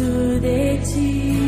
Preciso de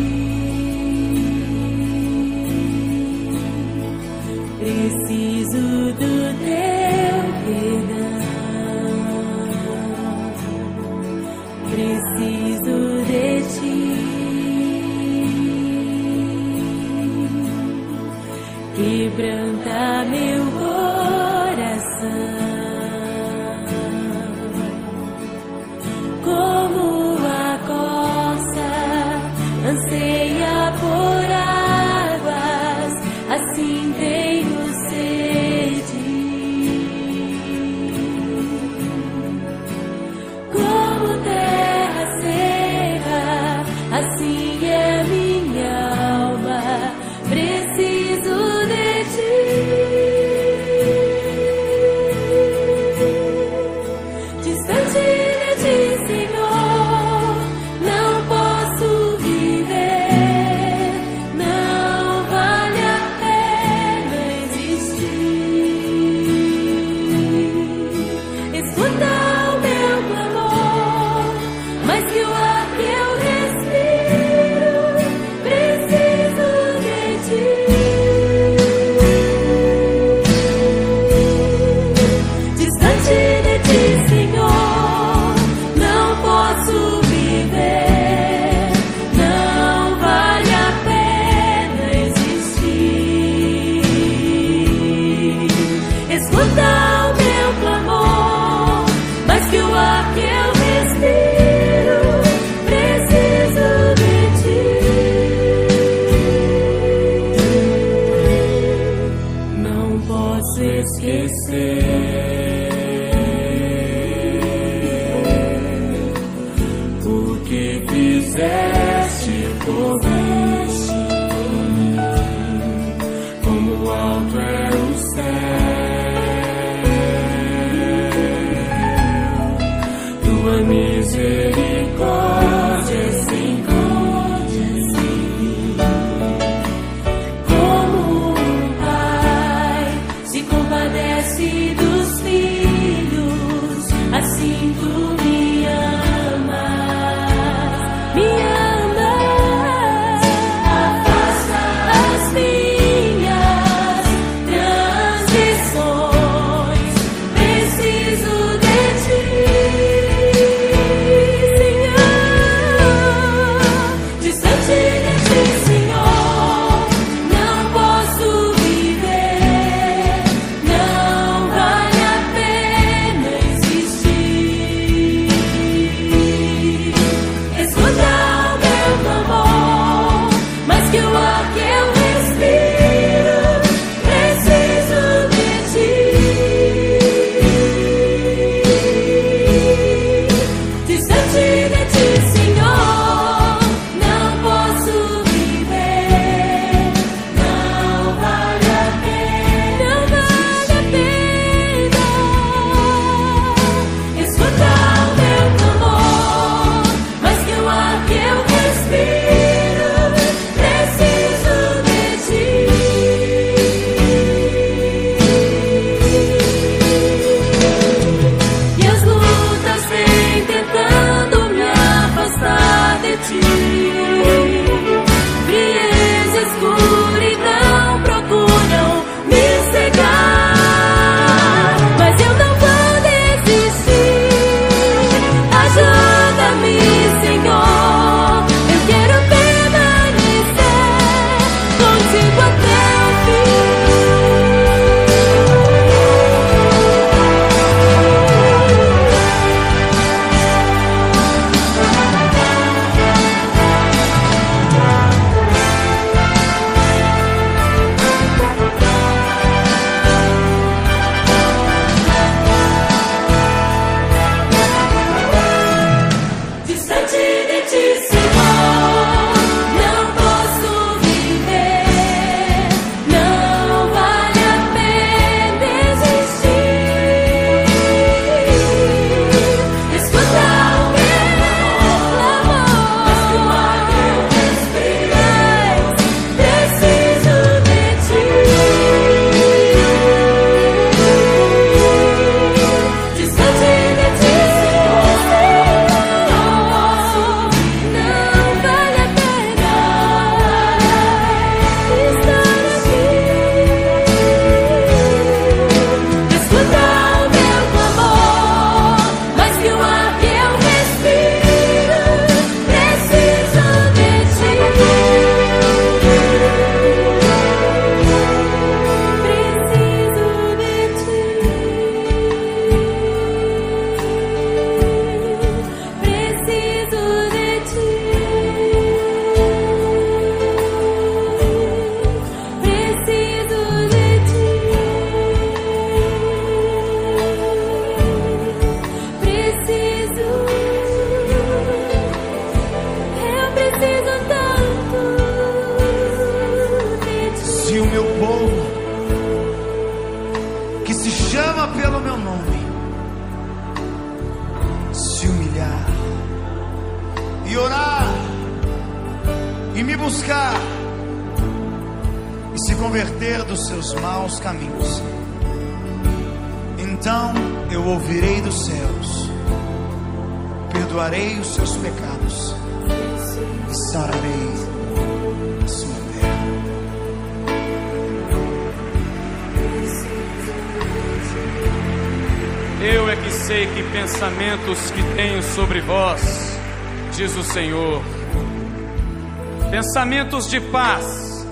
de paz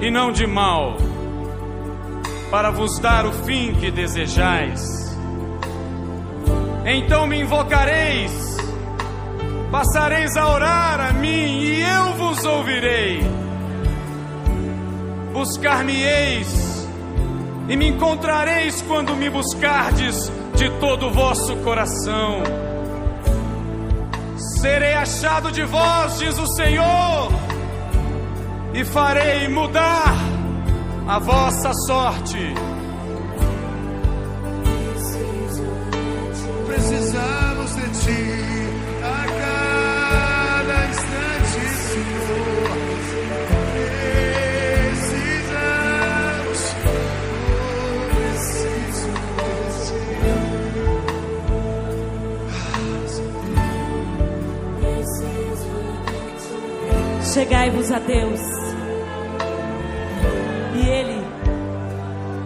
e não de mal, para vos dar o fim que desejais. Então me invocareis, passareis a orar a mim e eu vos ouvirei. Buscar-me-eis e me encontrareis quando me buscardes de todo o vosso coração. Serei achado de vós, diz o Senhor, e farei mudar a vossa sorte. Precisamos de ti a cada instante, Senhor. Precisamos, oh, preciso Chegai-vos a Deus.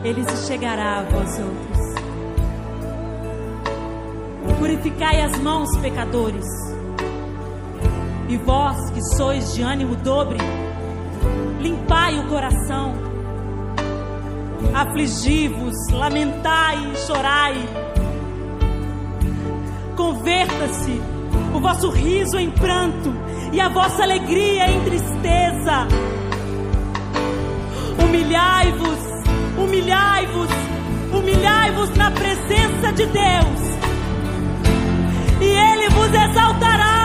Ele se chegará a vós outros. Purificai as mãos, pecadores. E vós que sois de ânimo dobre, limpai o coração. Afligi-vos, lamentai e chorai. Converta-se o vosso riso em pranto e a vossa alegria em tristeza. Humilhai-vos, humilhai-vos, humilhai-vos na presença de Deus, e Ele vos exaltará.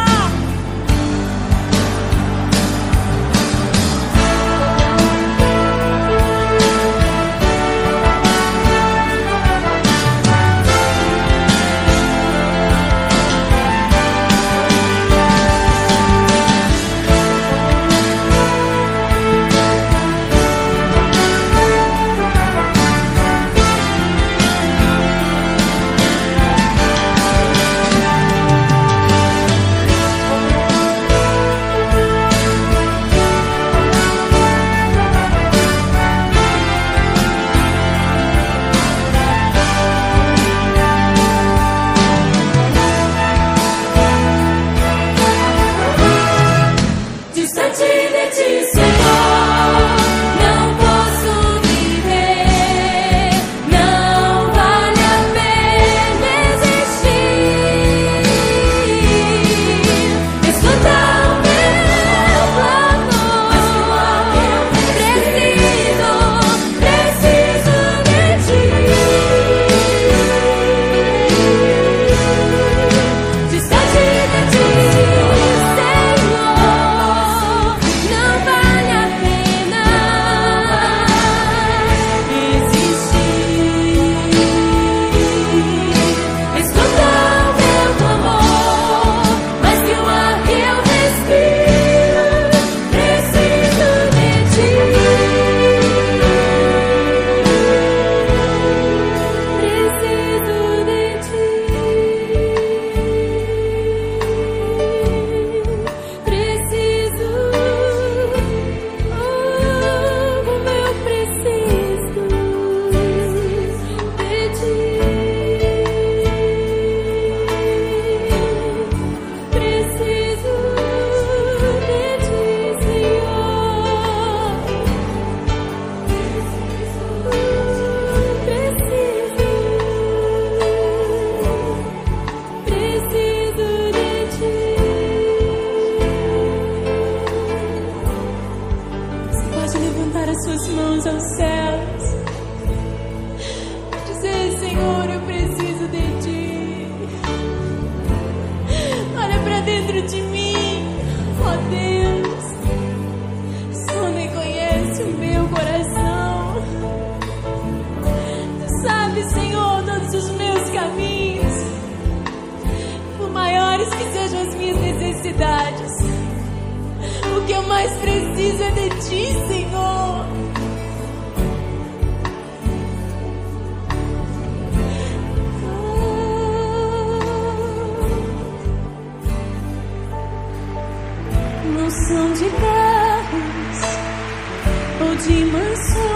De carros ou de mansões,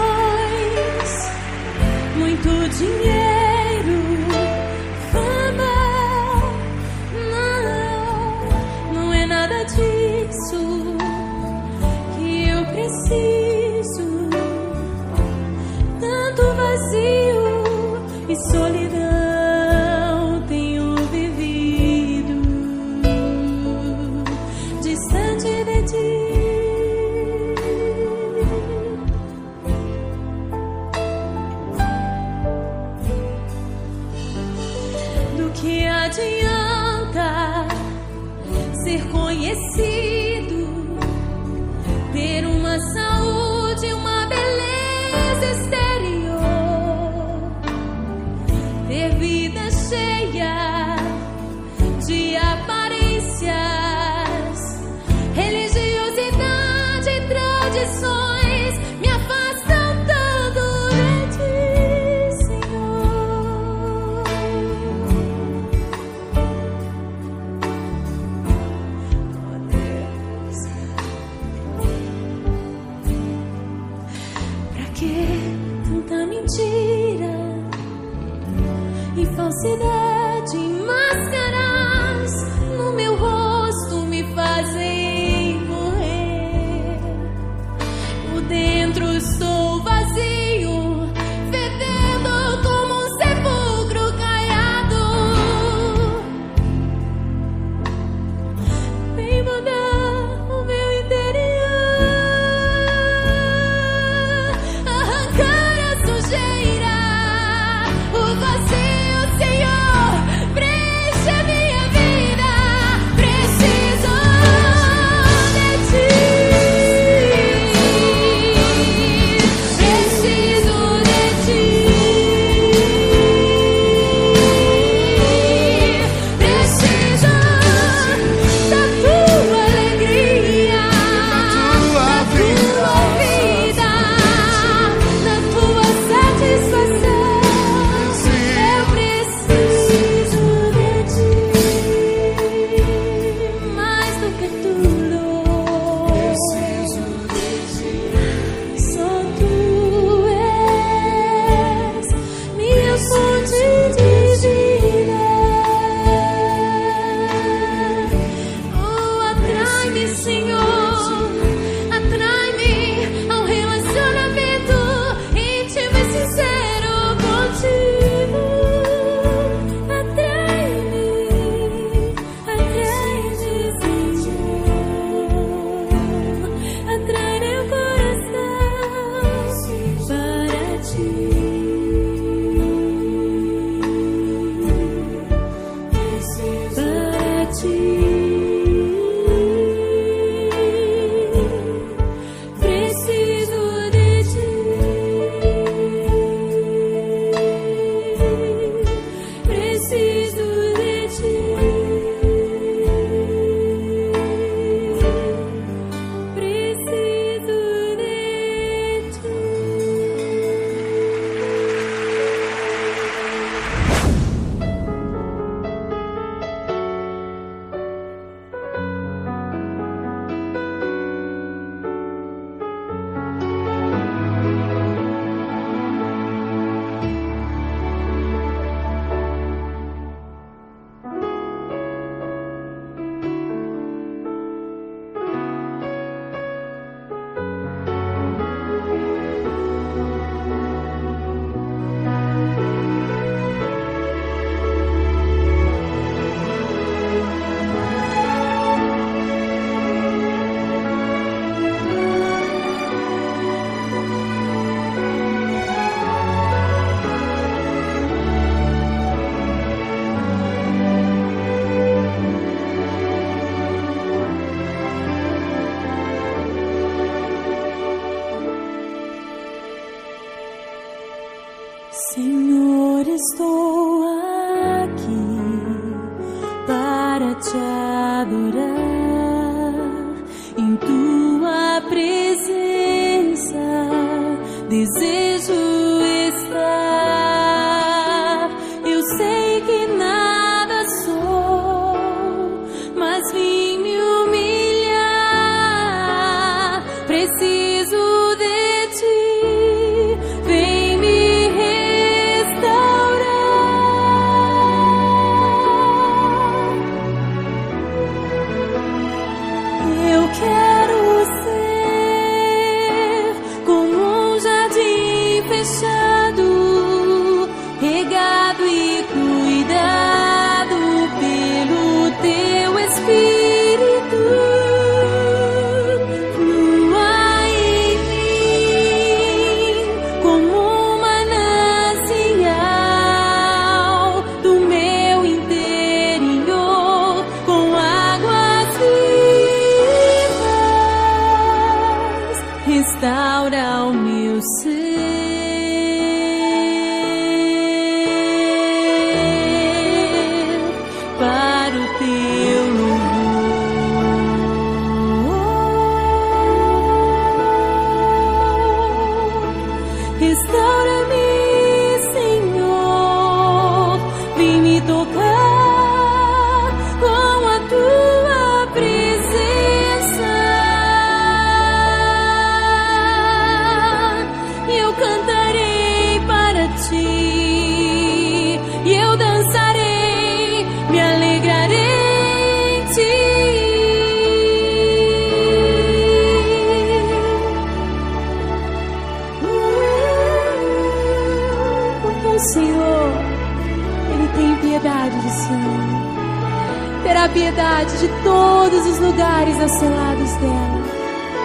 piedade de Sião. Terá piedade de todos os lugares acelados dela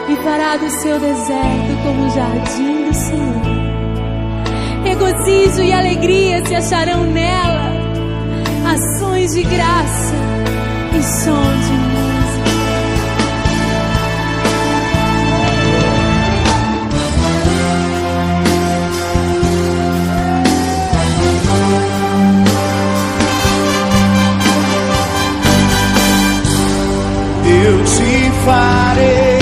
e fará do seu deserto como o jardim do Senhor. Regozijo e alegria se acharão nela, ações de graça e som de eu te farei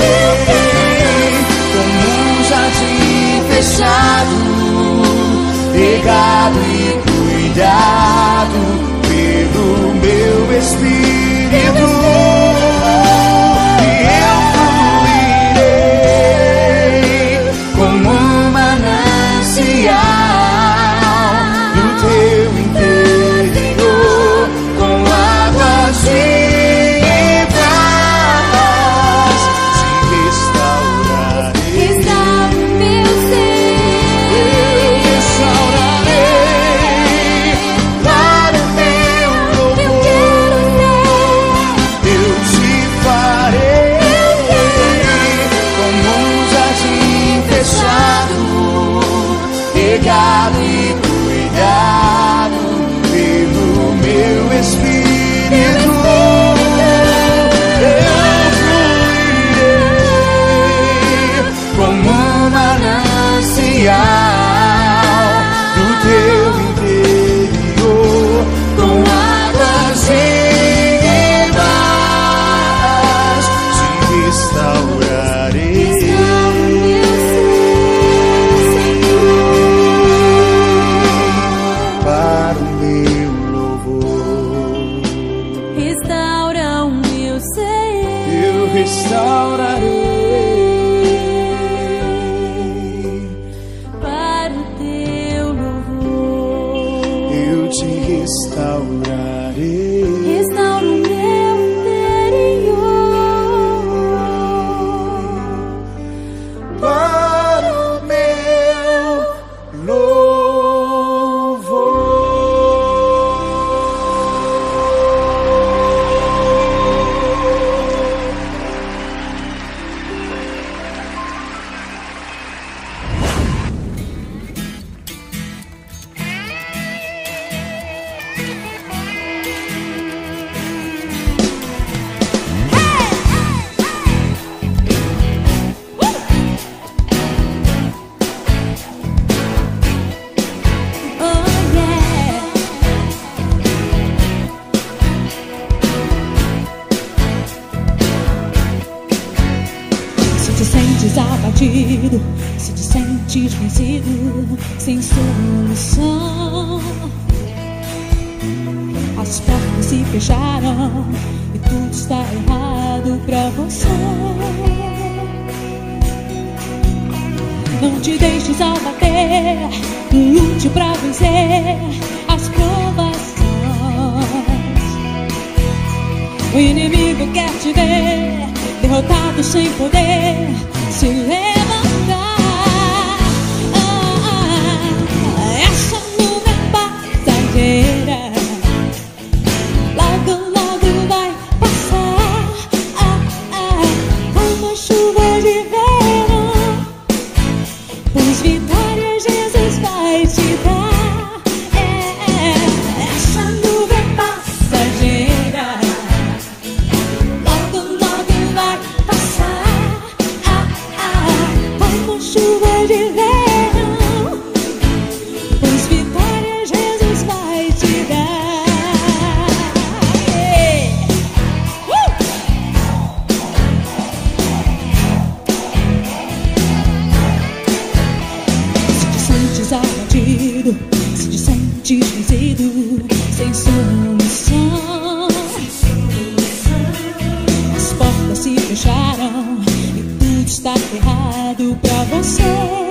como um jardim fechado, regado e cuidado pelo meu espírito. te restaurarei. sem solução. As portas se fecharam e tudo está errado pra você.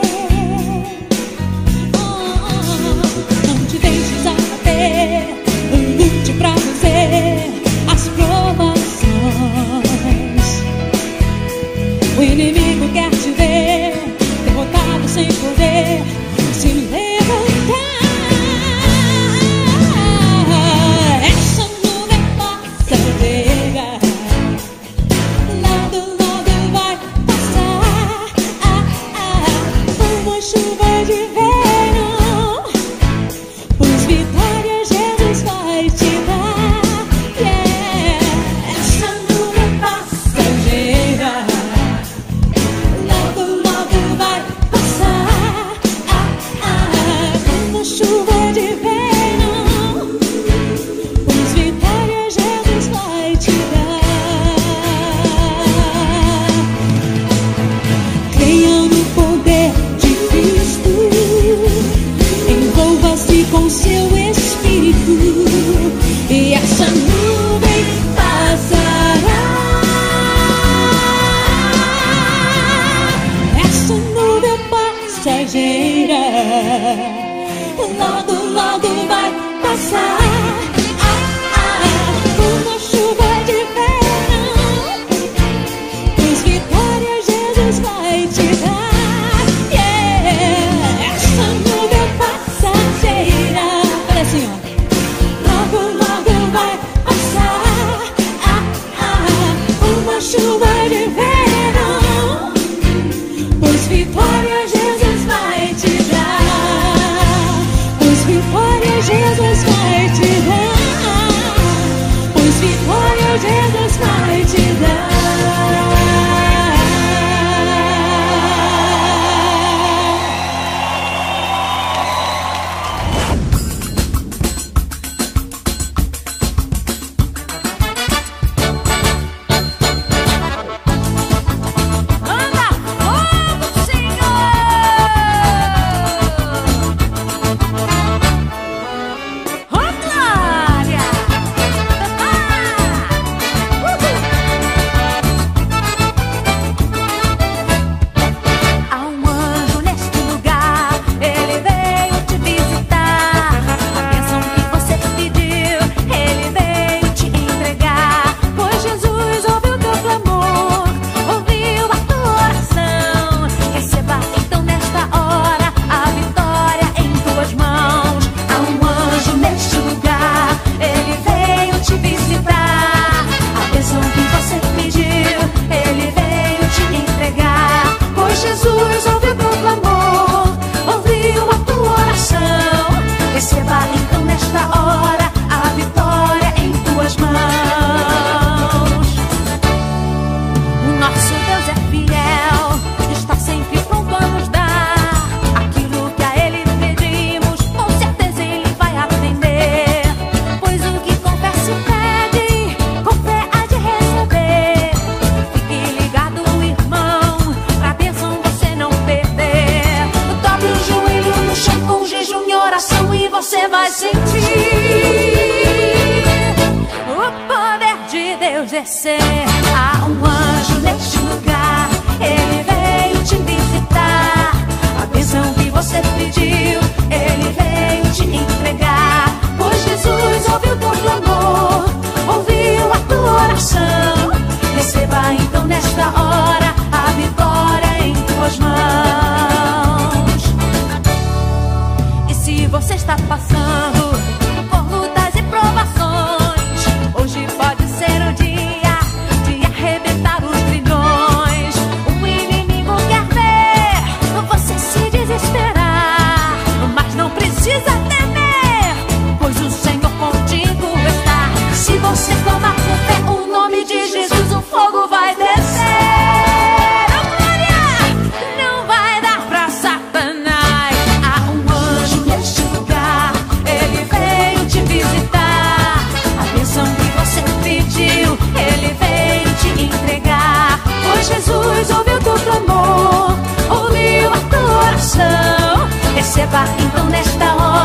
então nesta hora.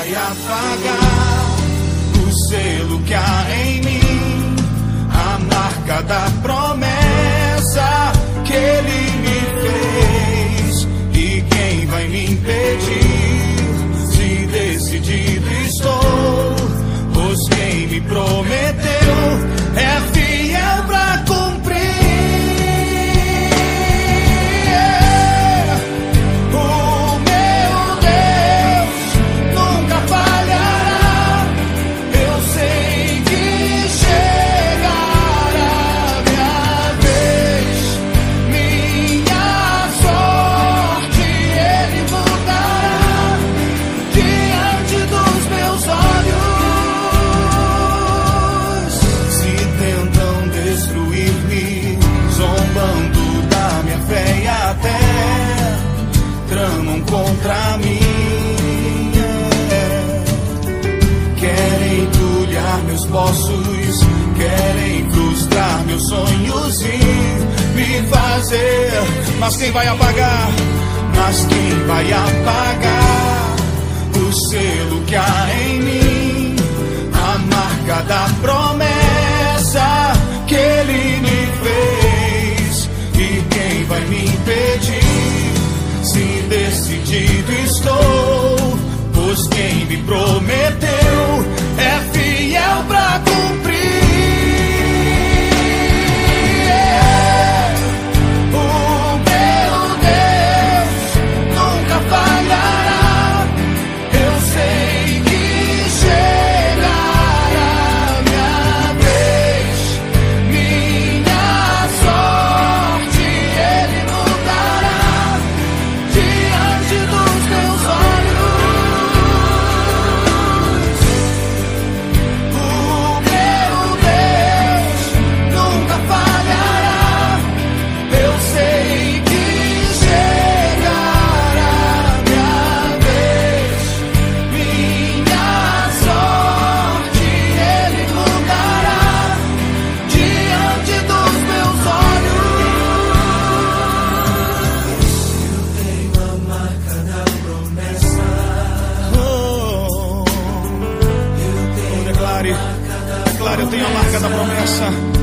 vai apagar o selo que há em mim, a marca da promessa que ele me fez. E quem vai me impedir? Se decidido estou, pois quem me prometeu. Mas quem vai apagar? Mas quem vai apagar o selo que há em mim? A marca da promessa que ele me fez. E quem vai me impedir? Se decidido estou, pois quem me prometeu é fiel pra cumprir. Marca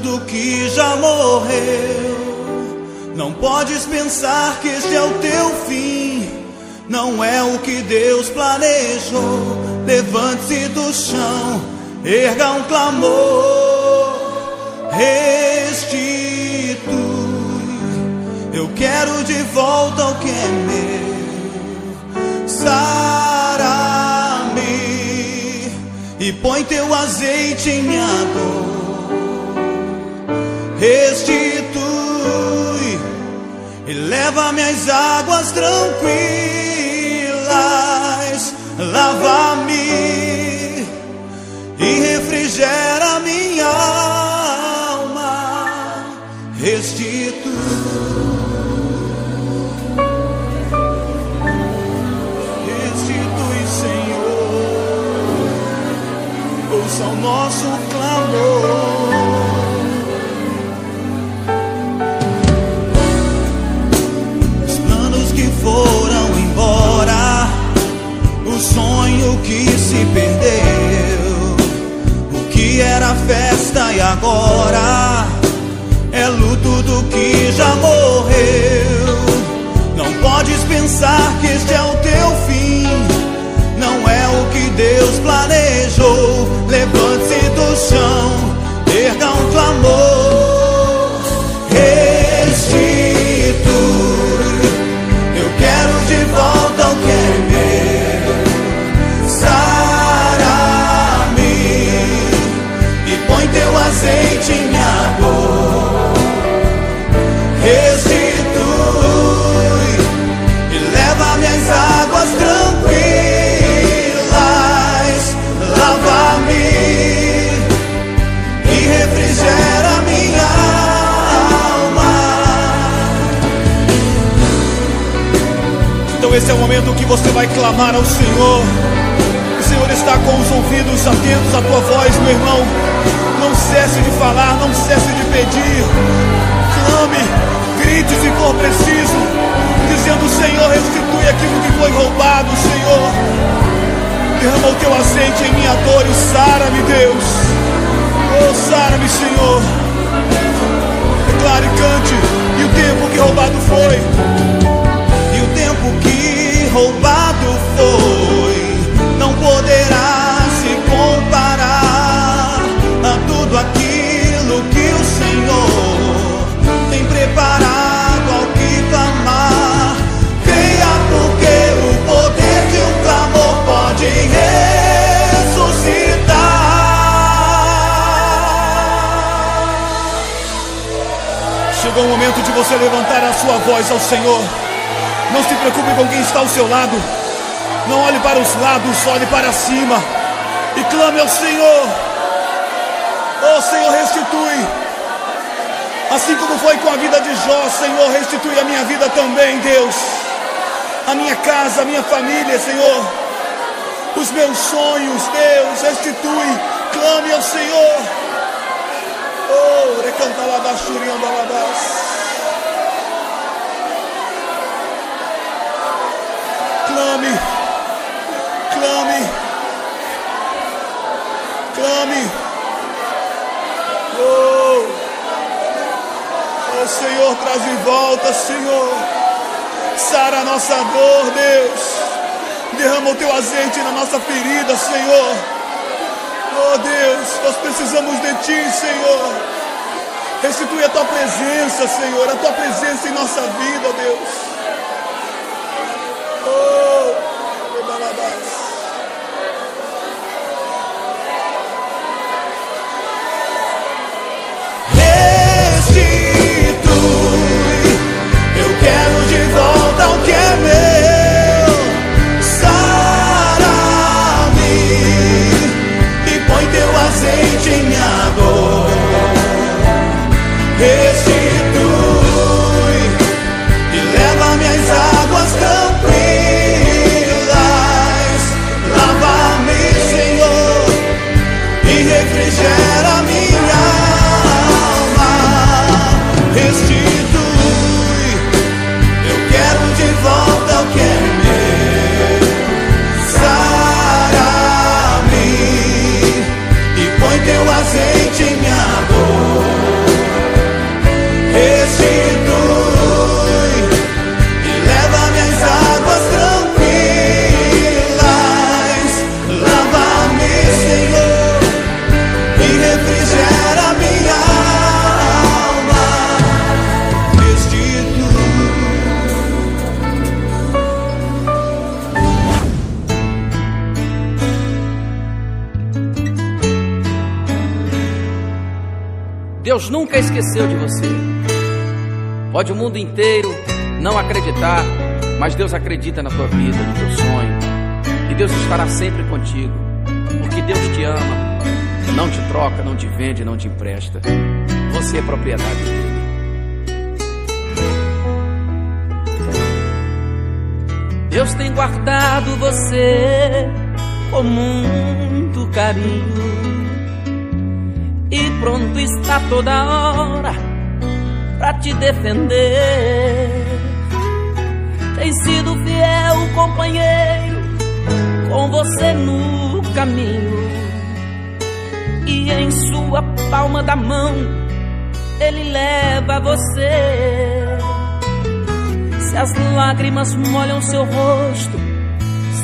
luto do que já morreu. Não podes pensar que este é o teu fim, não é o que Deus planejou. Levante-se do chão, erga um clamor, restitui. Eu quero de volta o que é meu. Sara-me e põe teu azeite em minha dor. Restitui e leva-me às águas tranquilas. Lava-me e refrigera minha alma. Restitui. Ouça o nosso clamor. Sonho que se perdeu, o que era festa e agora é luto do que já morreu. Não podes pensar que este é o teu fim, não é o que Deus planejou. Levante-se do chão, Então esse é o momento que você vai clamar ao Senhor. O Senhor está com os ouvidos atentos à tua voz, meu irmão. Não cesse de falar, não cesse de pedir. Clame, grite se for preciso, dizendo: Senhor, restitui aquilo que foi roubado, Senhor. Derrama o teu azeite em minha dor e sara-me, Deus. Oh, sara-me, Senhor. Declare, cante. E o tempo que roubado foi. O que roubado foi. Não poderá se comparar a tudo aquilo que o Senhor tem preparado ao que clamar. Creia porque o poder de um clamor pode ressuscitar. Chegou o momento de você levantar a sua voz ao Senhor. Não se preocupe com quem está ao seu lado. Não olhe para os lados, olhe para cima. E clame ao Senhor. Oh Senhor, restitui. Assim como foi com a vida de Jó, Senhor, restitui a minha vida também, Deus. A minha casa, a minha família, Senhor. Os meus sonhos, Deus, restitui. Clame ao Senhor. Oh, recantalabás, Clame, clame, clame. Oh, oh Senhor, traz de volta, Senhor. Sara a nossa dor, Deus. Derrama o teu azeite na nossa ferida, Senhor. Oh Deus, nós precisamos de Ti, Senhor. Restitui a Tua presença, Senhor, a Tua presença em nossa vida, Deus. Oh, azeite em minha dor. Pode o mundo inteiro não acreditar, mas Deus acredita na tua vida, no teu sonho. E Deus estará sempre contigo, porque Deus te ama, não te troca, não te vende, não te empresta. Você é propriedade dele. Deus tem guardado você com muito carinho e pronto está toda hora te defender. Tem sido fiel companheiro com você no caminho e em sua palma da mão ele leva você. Se as lágrimas molham seu rosto,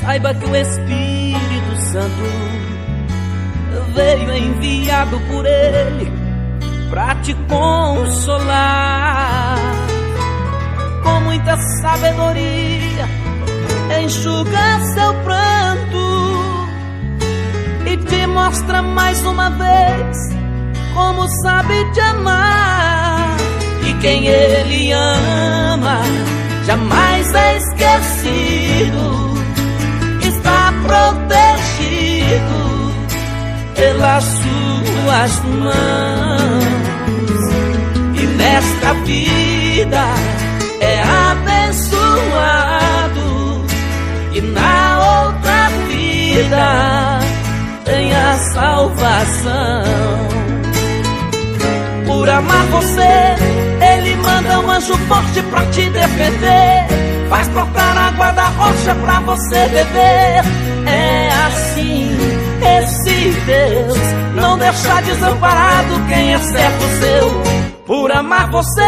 saiba que o Espírito Santo veio enviado por ele pra te consolar. Com muita sabedoria, enxuga seu pranto e te mostra mais uma vez como sabe te amar. E quem ele ama jamais é esquecido, está protegido pelas suas mãos. Esta vida é abençoado e na outra vida tem a salvação. Por amar você, ele manda um anjo forte pra te defender. Faz brotar água da rocha pra você beber. É assim, esse Deus não deixa desamparado quem é servo seu. Por amar você,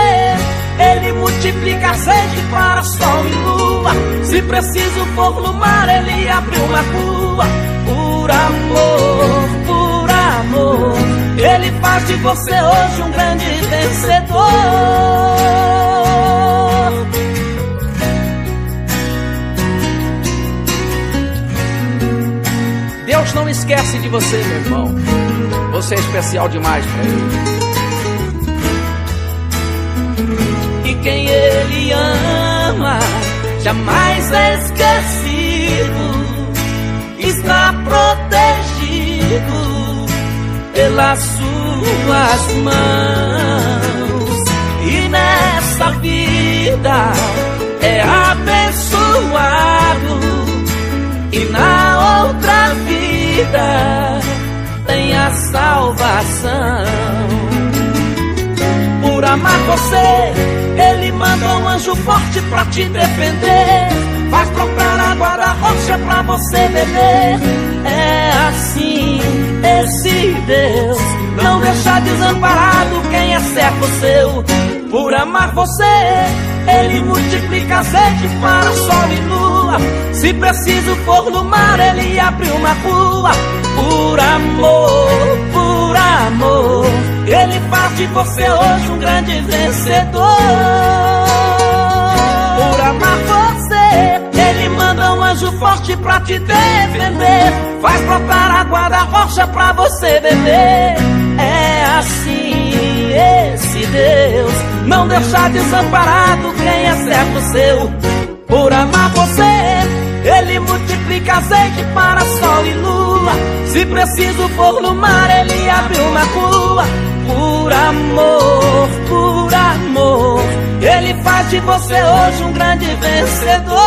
ele multiplica a sede para sol e lua. Se preciso for no mar, ele abre uma rua. Por amor, por amor, ele faz de você hoje um grande vencedor. Deus não esquece de você, meu irmão. Você é especial demais para Ele. Quem Ele ama jamais é esquecido. Está protegido pelas suas mãos. E nessa vida é abençoado. E na outra vida tem a salvação. Por amar você, ele manda um anjo forte pra te defender. Faz brotar água da rocha pra você beber. É assim, esse Deus não deixa desamparado quem é servo seu. Por amar você, ele multiplica a sede para sol e lua. Se preciso for no mar, ele abre uma rua. Por amor, por amor, ele faz de você hoje um grande vencedor. Por amar você, ele manda um anjo forte pra te defender. Faz brotar água da rocha pra você beber. É assim, esse Deus não deixa desamparado quem é servo seu. Por amar você, ele multiplica azeite para sol e lua. Se preciso for no mar, ele abre uma rua. Por amor, por amor, ele faz de você hoje um grande vencedor.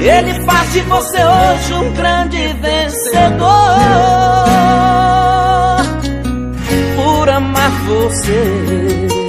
Ele faz de você hoje um grande vencedor. Por amar você.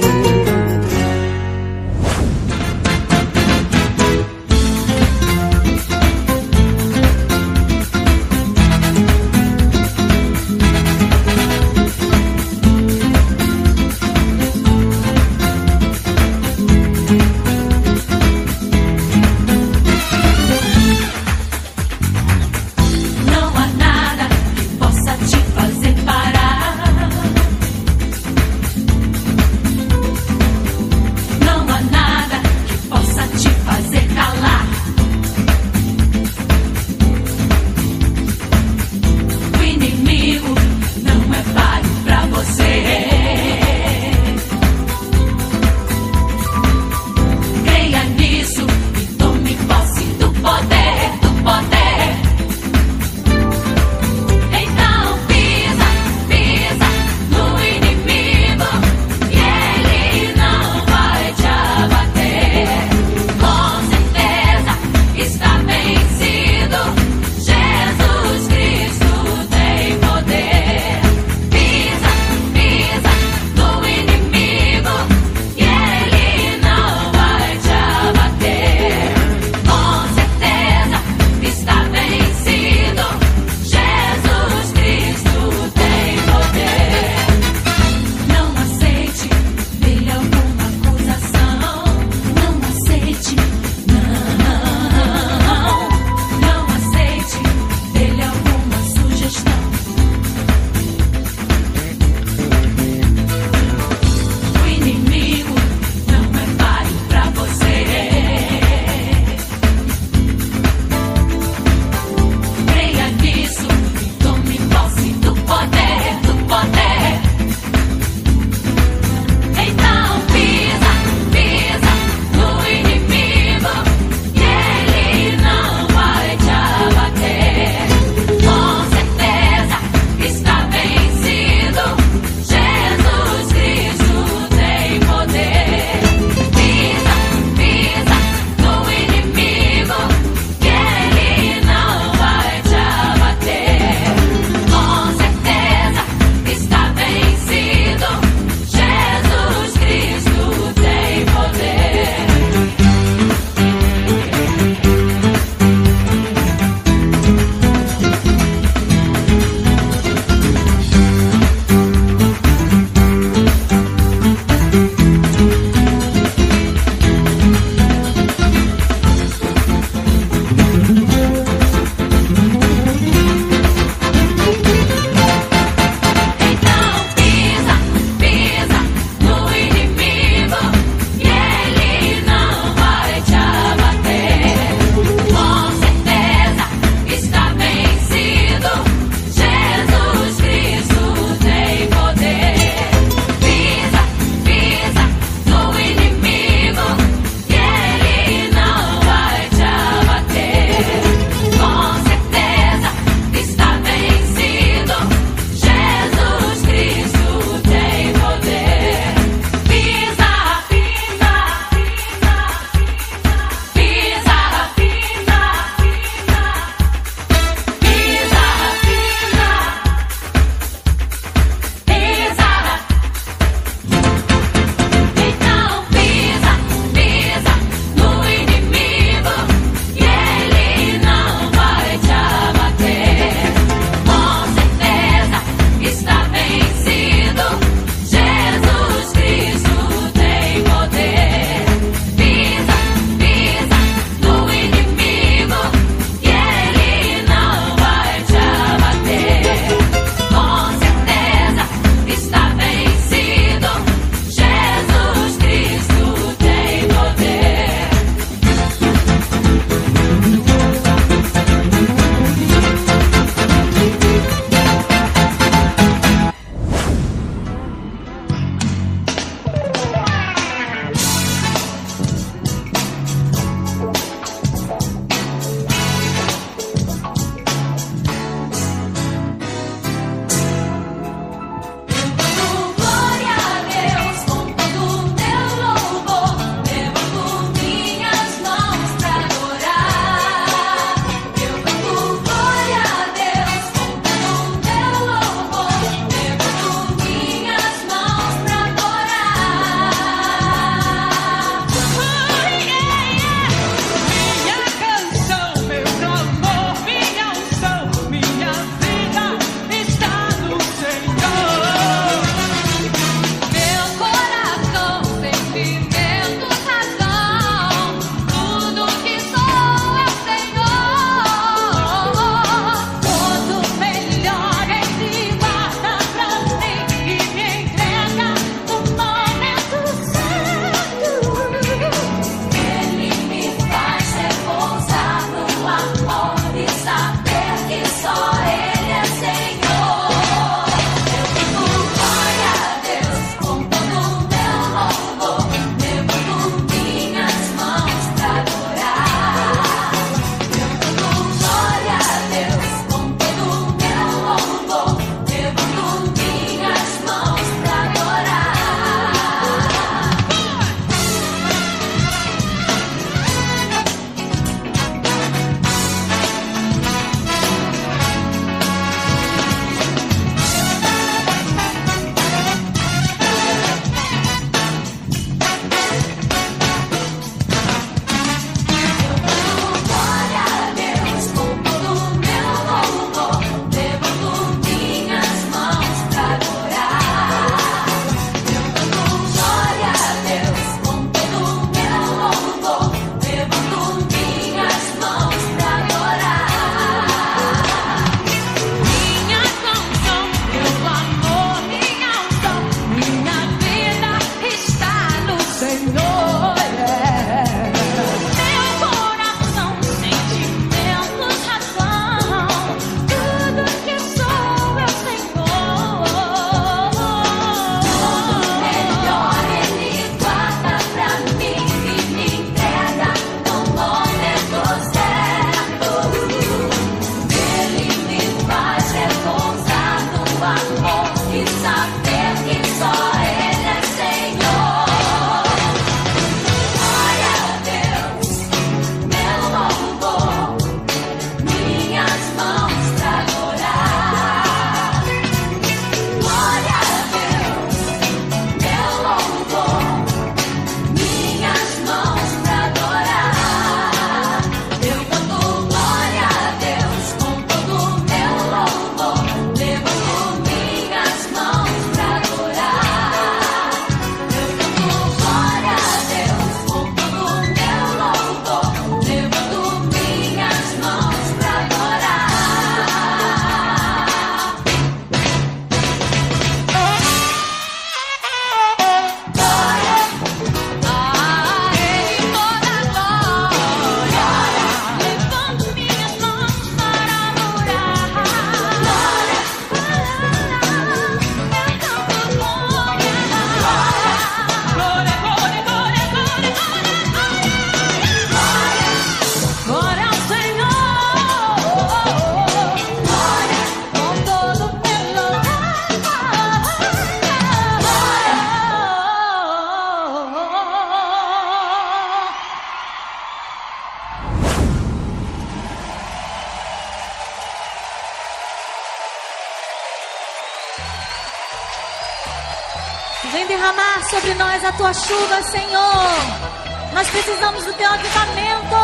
chuva, Senhor. Nós precisamos do teu avivamento.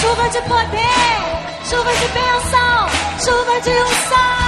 Chuva de poder, chuva de bênção, chuva de unção.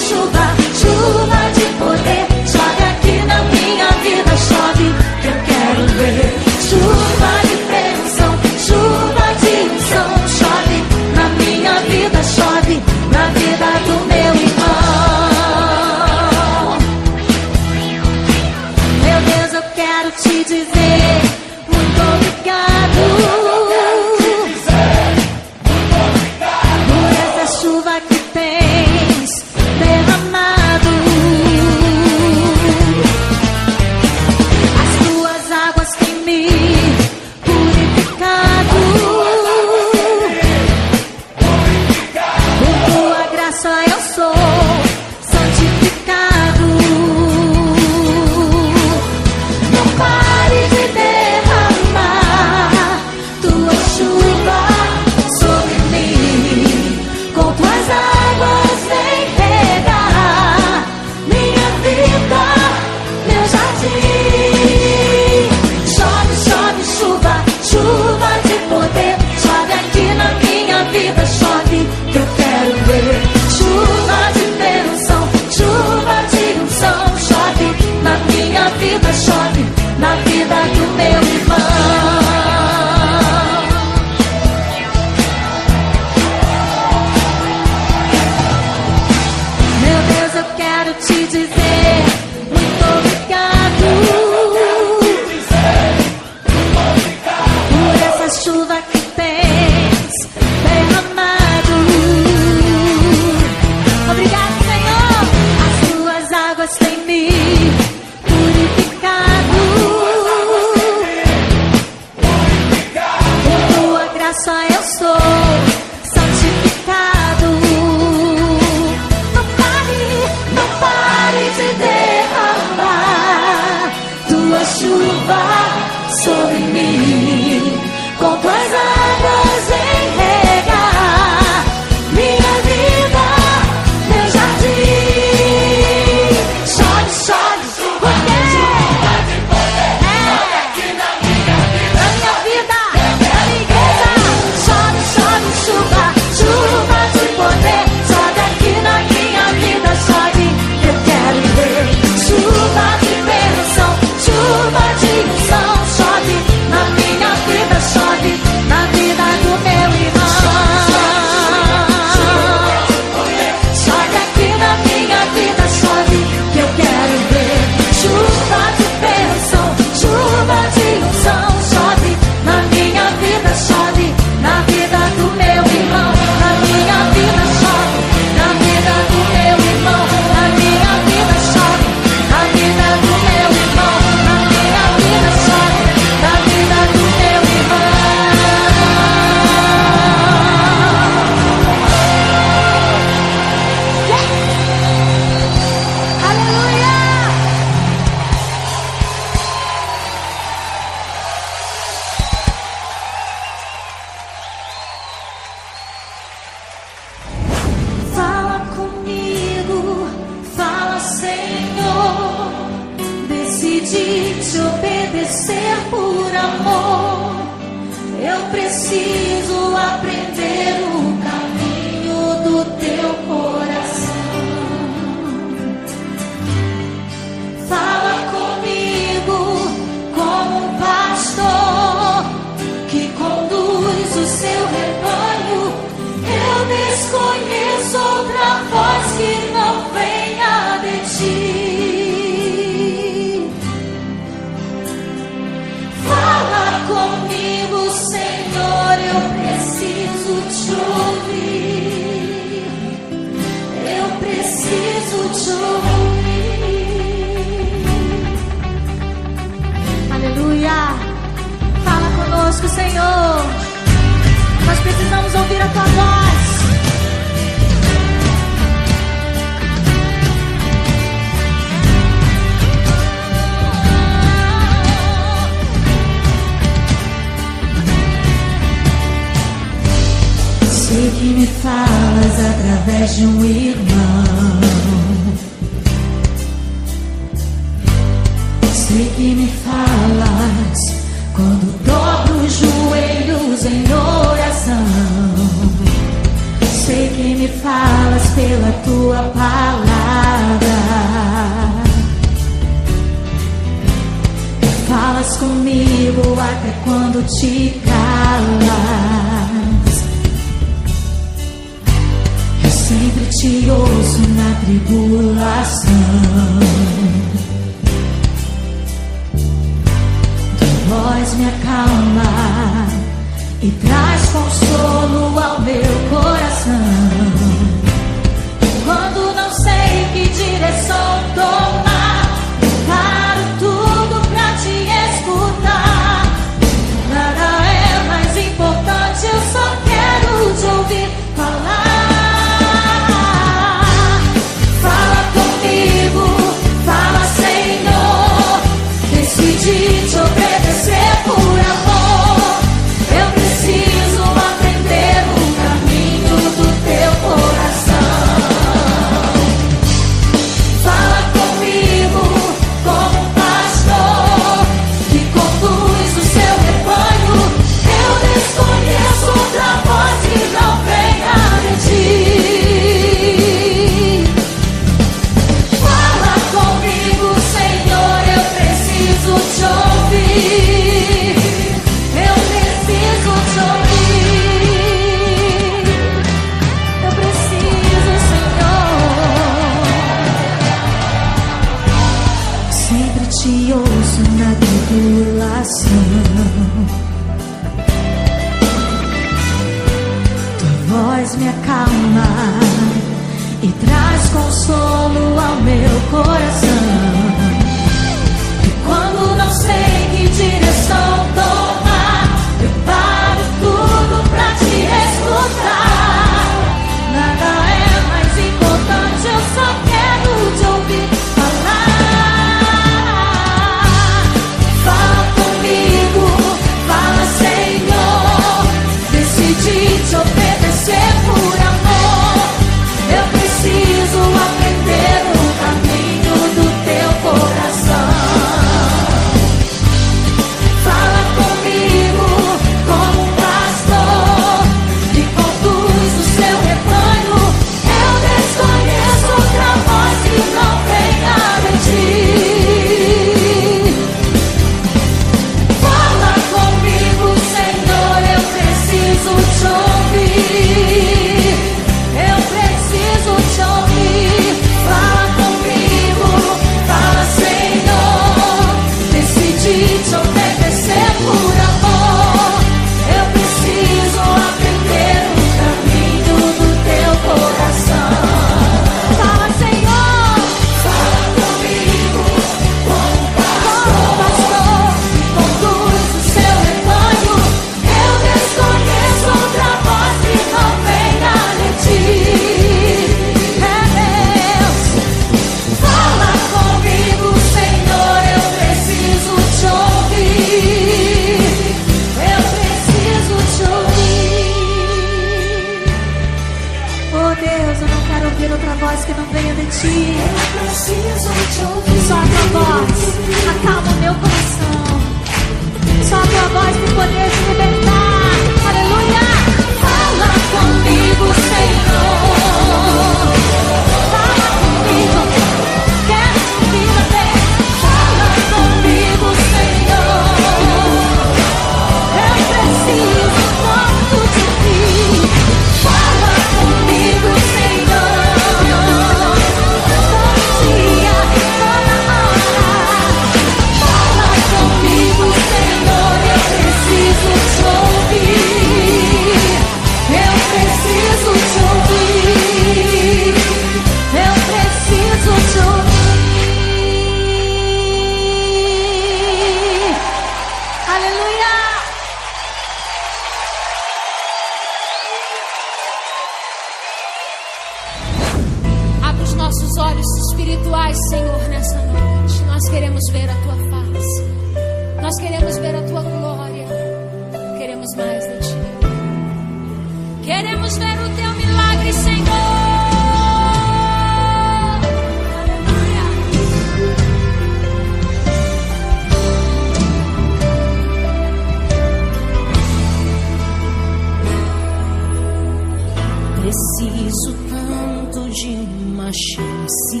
preciso tanto de uma chance.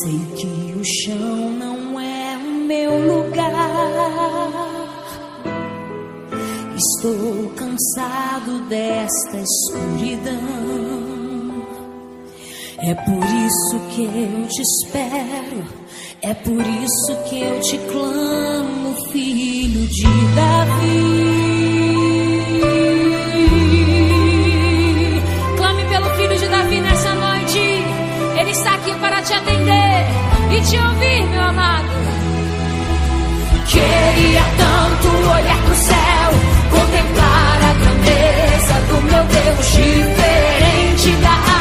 Sei que o chão não é o meu lugar. Estou cansado desta escuridão. É por isso que eu te espero. É por isso que eu te clamo, filho de Davi. te atender e te ouvir, meu amado. Queria tanto olhar pro céu, contemplar a grandeza do meu Deus, diferente da